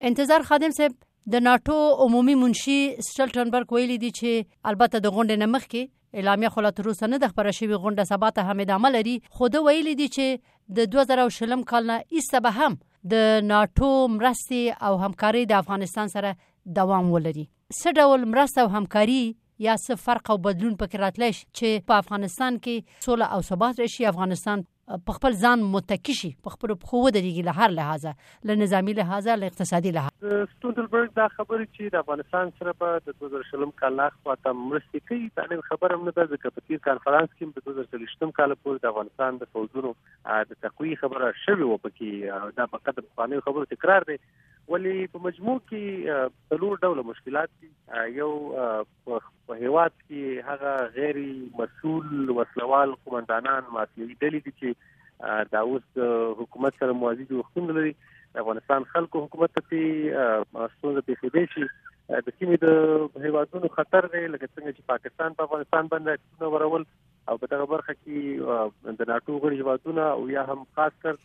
انتظار خادم صاحب د ناټو عمومي منشي سټلټنبرګ ویلي دي چې البته د غونډې نه مخکې اعلامیه خو لا تر اوسه نه ده خپره شوې غونډه سبا ته هم ادامه لري خو ده ویلي دي چې د 2020 کال نه ایسته به هم د ناټو مرستې او همکاري د افغانستان سره دوام ولري څه ډول مرسته او همکاري یا څه فرق او بدلون پکې راتلی شي چې په افغانستان کې سوله او ثبات راشي افغانستان په خپل ځان متکی شي په خپل پخو ودرېږي له هر لحاظه له نظامی لحاظه له اقتصادي لحاظه ستوندلبرګ دا خبرې چې د افغانستان سره په 2020 کال اخوا ته مرستې کوي دا نن خبره هم نه ده ځکه په تیر کانفرنس کې د 2020 کال پورې د افغانستان د فوجونو د تقوی خبره شوې و پکې دا په قدر قانوني خبرو تکرار دی ولی په مجموع کې څلور ډول مشکلات دي یو په هیواد کې هغه غیر مسول وسلوال قومندانان مافیایي ډلې دي چې دا اوس حکومت سره موازي جوړښتونه لري افغانستان خلکو حکومت ته ستونزه پیښې دي چې د سیمې د هیوادونو خطر دی لکه څنګه چې پاکستان په افغانستان باندې څونه ورول او په دغه برخه کې د ناتو غړي هیوادونه او یا هم خاص کر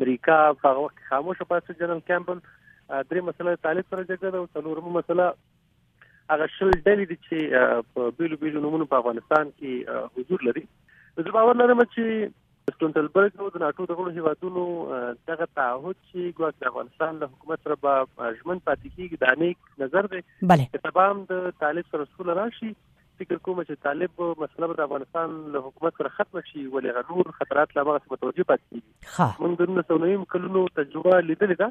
امریکا په وخت خاموشه پاتې جنرال کیمپل درې مسله طالب سره جګړه او څلورمه مسله هغه شل ډلې دي چې په بیلو بیلو نمونو په افغانستان کې حضور لري زه باور لرم چې ستونتلبرګ او د ناتو د غړو هیوادونو دغه تعهد چې ګواک د افغانستان له حکومت سره به ژمن پاتې کیږي دا نیک نظر دی چې تبام د طالب سره سول راشي فکر کوم چې طالب مسله د افغانستان له حکومت سره ختم شي ولې غنور خطرات لا مغه متوجه پاتې دي موږ د 1990 کلونو تجربه لیدلې ده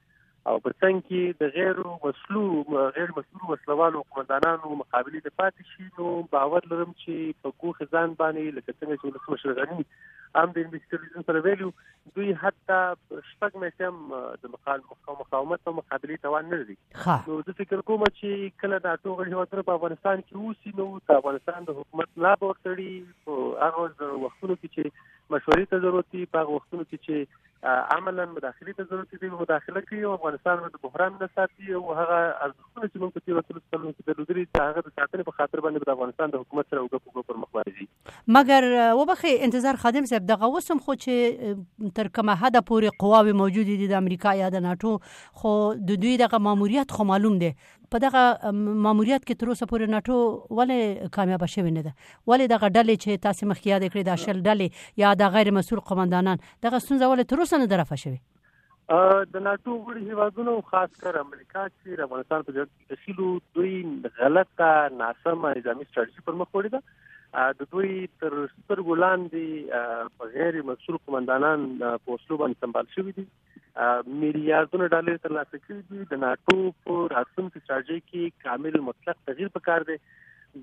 او په څنګ کې د غیر وسلو غیر مسؤل وسلوالو قومندانانو مقابله د پاتې شي نو باور لرم چې په ګوخ ځان باندې لکه څنګه چې ولسمشر غني هم د انګلیس ټلویزیون سره ویلو دوی حتی شپږ میاشتې هم د مقاومت او مقابله توان نه لري نو زه فکر کوم چې کله دا ټول هیوادونه په افغانستان کې اوسي نو د افغانستان د حکومت لا به ورتړي هغه وختونو کې چې مشورې ته ضرورت دي په هغه وختونو کې چې عملا مداخلې ته ضرورت دی مداخله کوي او افغانستان د بحران نه ساتي او هغه ارزښتونه چې موږ په تیرو څلور کلونو کې درلودلي چې هغه د ساتنې په خاطر باندې د افغانستان د حکومت سره وګپ وګپ پر مخ راځي مګر وبخې انتظار خادم صاحب دغه وسم خو چې تر کومه حد پورې قواوې موجود دي د امریکا یا د ناتو خو د دوی دغه ماموریت خو معلوم دی په دغه ماموریت کې تر اوسه پورې ناتو ولې کامیاب شوی نه ده ولې دغه ډلې چې تاسو مخکې یاد کړې د شل ډلې یا د غیر مسول قومندانان دغه ستونزه ولې تر اوسه نه درفه شوی د ناتو غړي هیوادونو خاص کر امریکا چې د افغانستان په جګړه کې دخیلو دوی غلطه ناسمه نظامی ستراتیژي پر مخ وړي ده د دوی تر سترګو لاندې غیر مسول قومندانان په اسلوب باندې سمبال شوی دي میلیارډونه ډالر ترلاسه کړي دي د ناتو په راتلونکي ستراتیژي کې کامل مطلق تغییر پکار دی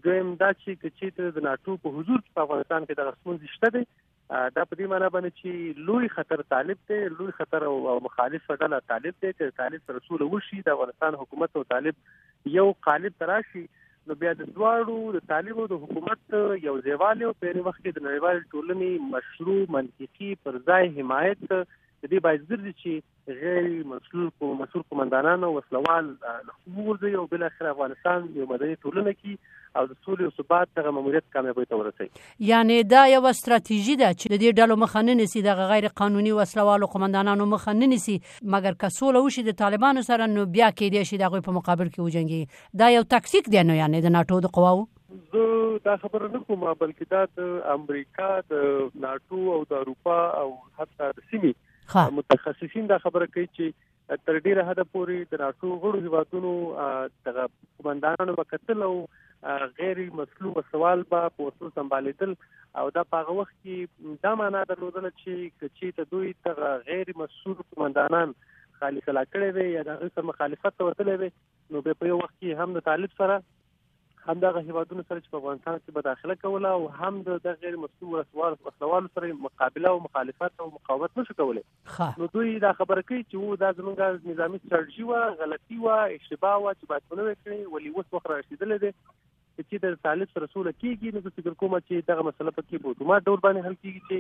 دویم دا چې کچې ته د ناتو په حضور په افغانستان کې د غسمون شته دی دا په دې معنی باندې چې لوی خطر طالب دی لوی خطر او مخالف ډله طالب دی چې طالب سره سوله وشي د افغانستان حکومت او طالب یو قالب تراشي نو بیا د دواړو د طالب او د حکومت یو ځایواله او په وخت کې د نړیوال ټولنې مشروع منطقي پر ځای حمایت د دې باعث ګرځي چې غیر مسلول کو مسول قومندانان او وسلوال وګرځي او بل اخر افغانستان یو مدني ټولنه کې او د سولې او ثبات دغه ماموریت کامیابی ته ورسوي یعنی دا یو ستراتیژي ده چې د دې ډلو مخه نه نیسي دغه غیر قانوني وسلوالو قومندانانو مخه نه نیسي مګر که سوله وشي د طالبانو سره نو بیا کېدای شي د هغوی په مقابل کې وجنګي دا یو تکتیک دی نو یعنی د ناټو د قواو زه دا خبره نه کوم بلکې دا د امریکا د ناتو او د اروپا او حتی د سیمې متخصصین دا خبره کوي چې تر ډیره حد پورې د ناتو غړو هیوادونو دغه قومندانانو وکتل او غیر مسلوب سوال به په وسو سمبالیدل او دا په هغه وخت کې دا معنا درلودل چې کچې ته دوی تر غیر مسلوب قومندانان خالص لا کړی وي یا د هغه سره مخالفت ورتلې وي نو به په یو وخت کې هم د طالب سره هم دغه هیوادونو سره چې په افغانستان کې به داخله کوله او هم د دغه غیر مسلم ولسوال وسلوالو سره مقابله او مخالفت او مقاومت نشو کولی نو دوی دا خبره کوي چې وو دا زمونږ نظامی ستراتیژي و غلطي و اشتباه و چې باید ونه کړی ولی اوس وخت رسیدلې ده چې د طالب سره سوله کیږي نو فکر کوم چې دغه مسله په کې په اتومات ډول باندې حل کیږي چې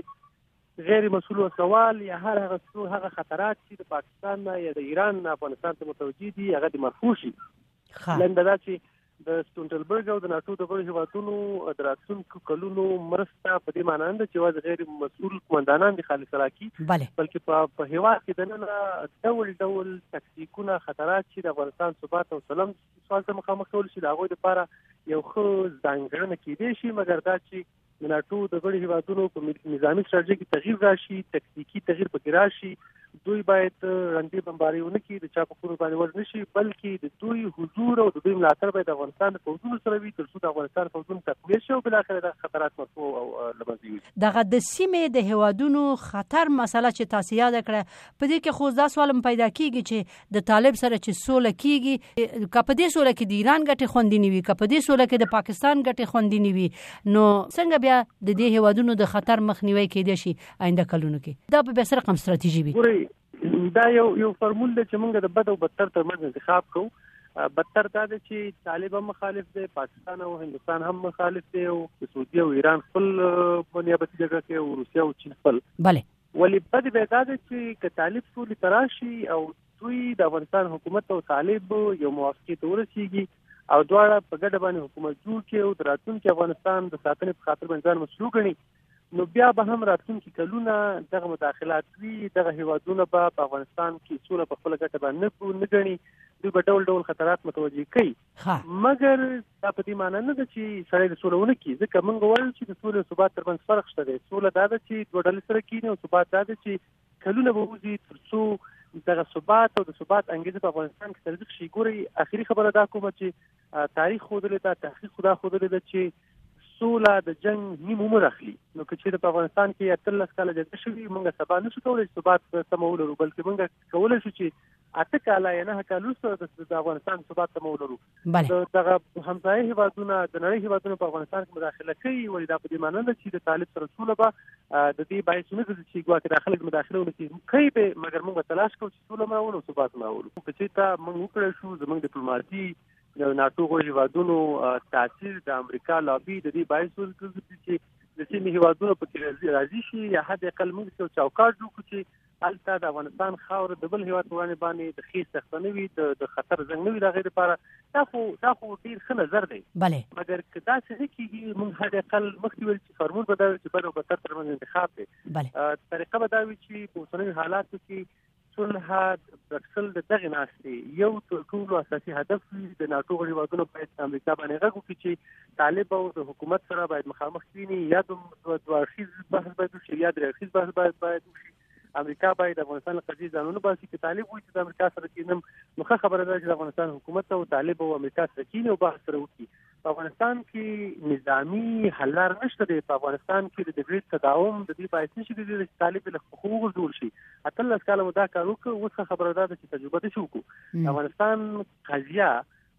غیر مسؤل وسله وال یا هر هغه څو هغه خطرات چې د پاکستان نه یا د ایران نه افغانستان ته متوجه دي هغه د مرفوع شي لنډه دا چې د سټونټلبرګ او د ناتو د غړو هیوادونو د راتلونکو کلونو مرسته په دې معنی نه چې واز غیر مسؤل کمانډانان دي خالص راکی بلکې په په هیواد کې د نن ډول ډول تکتیکونه خطرات چې د افغانستان ثبات او سلام سوال ته مخامخ کول شي د هغه لپاره یو خو ځانګړنه کېدې شي مګر دا چې د ناټو د غړي هیوادونو په نظامی ستراتیژي کې تغییر راشي تکتیکی تغییر پکې راشي دوی باید رندې بمباري ونه کړي د چا په کور باندې ور نشي بلکې د دوی حضور او د دوی ملاتړ باید افغانستان د فوجونو سره وي ترڅو د افغانستان فوجونو تقویه شي او بل اخر د خطرات مرفوع او لمنځه یوسي دغه د سیمې د هیوادونو خطر مسله چې تاسو یاد کړه په دې کې خو دا سوال پیدا کیږي چې د طالب سره چې سوله کیږي که په دې سوله کې د ایران ګټې خوندي نه وي که په دې سوله کې د پاکستان ګټې خوندي نه وي نو څنګه بیا د دې هیوادونو د خطر مخنیوي کېدای شي آینده کلونو کې دا به بیا سره کوم ستراتیژي وي دا یو یو فرمول دی چې موږ د بد او بدتر ترمنځ انتخاب کوو بدتر دا دی چې طالب هم مخالف دی پاکستان او هندستان هم مخالف دی او سعودي او ایران خپل بنیادی جګړه کوي او روسیا او چین خپل bale ولې بد به دا ده چې که طالب سولې ته راشي او دوی د افغانستان حکومت او طالب یو موافقې ته ورسیږي او دواړه په ګډه باندې حکومت جوړ کړي او د راتلونکي افغانستان د ساتنې په خاطر باندې ځان مسلو ګڼي نو بیا به هم راتلونکي کلونه دغه مداخلات وي دغه هیوادونه به په افغانستان کې سوله په خپل ګټه باندې نه ګڼي دوی به ډول ډول خطرات متوجه کوي ښه مګر دا په دې معنی نه ده چې سړی د سوله ونه کی ځکه موږ وایو چې د سولې او ثبات ترمنځ فرق شته دی سوله دا ده چې دوه ډلې سره کینې او ثبات دا ده چې کلونه به وځي ترڅو دغه ثبات او د ثبات انګیزه په افغانستان کې ترځق شي ګوري اخیری خبره دا کومه چې تاریخ خودلې دا تحقیق خدا خودلې دا چې سوله د جنگ نیم عمر اخلي نو که چیرې په افغانستان کې اتل لس کاله جګړه شوې مونږه سبا نشو کولای ثبات سمول ورو بلکې مونږه کولای شو چې اته کاله یا نه کال وروسته د افغانستان ثبات ته مولرو دغه همځای هیوادونه د نړۍ هیوادونه په افغانستان کې مداخله کوي ولې دا په دې معنی نه چې د طالب سره سوله به د دې باعث نه ګرځي چې ګواکې داخله کې مداخله ونه کوي کوي به مګر موږ تلاش کوو چې سوله مراول او ثبات مراول خو چې تا موږ وکړ شو زموږ ډیپلوماسي د ناتو غو هیوادونو تاثیر د امریکا لابي د دې باعث ورګرځي چې د سیمې هیوادونو په کې راځي شي یا حد اقل موږ څه چوکاټ جوړ کړو چې هلته د افغانستان خاوره د بل هیواد په وړاندې باندې د خیر سخته نه وي د خطر زنګ نه وي د غیر لپاره دا خو دا خو ډیر ښه نظر دی بله مګر که دا څه کیږي موږ هر اقل مخکې ویل چې فرمول به دا وي چې بد او بدتر ترمنځ انتخاب دی بله طریقه به دا وي چې په اوسنیو حالاتو کې صلح برکسل د دغه ناشته یو تر ټولو اساسي هدف وي د ناتو غړي وادونو باید امریکا باندې غږ وکړي چې طالب او د حکومت سره باید مخامخ کینی یا د دوه اړخیز بحث باید وشي یا درې اړخیز بحث باید باید وشي امریکا باید افغانستان له قضیې ځانونه باسي چې طالب وایي چې د امریکا سره کینم نو ښه خبره ده چې د افغانستان حکومت او طالب او امریکا سره کینې او بحث سره وکړي په افغانستان کې نظامی حل لار نشته دی په افغانستان کې د جګړې تداوم د دې باعث نشي کېدی چې طالب له خو وګرځول شي اتل کاله مو دا کار وکړ اوس خبره ده چې تجربه دې شو کو افغانستان قضیه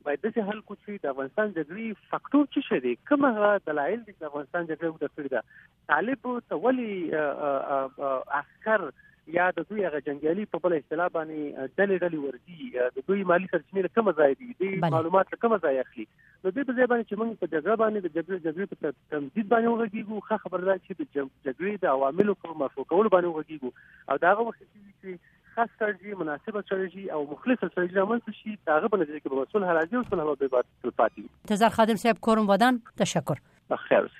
باید داسې حل کو چې د افغانستان جګړې فاکتور څه شي دی کوم هغه دلایل دي چې افغانستان جګړه وکړه کړی دا طالب ته ولی عسكر یا د دوی هغه جنگیالي په بل اصطلاح باندې ډلې ډلې ورځي د دوی مالی سرچینې له کومه ځای دي د معلومات له کومه ځای اخلي نو دې په ځای باندې چې موږ په جګړه باندې د جګړې جګړې په تمدید باندې وغږیږو خه خبردار چې د جګړې د عواملو په مفهوم کول باندې وغږیږو او دا هغه وخت چې ښه ستراتیژي مناسبه ستراتیژي او مخلصه ستراتیژي رامنځته شي د هغه په نتیجه کې به صلح راځي او صلح به بې پاتې وي تزار خادم صاحب کورم ودان تشکر بخیر اوسئ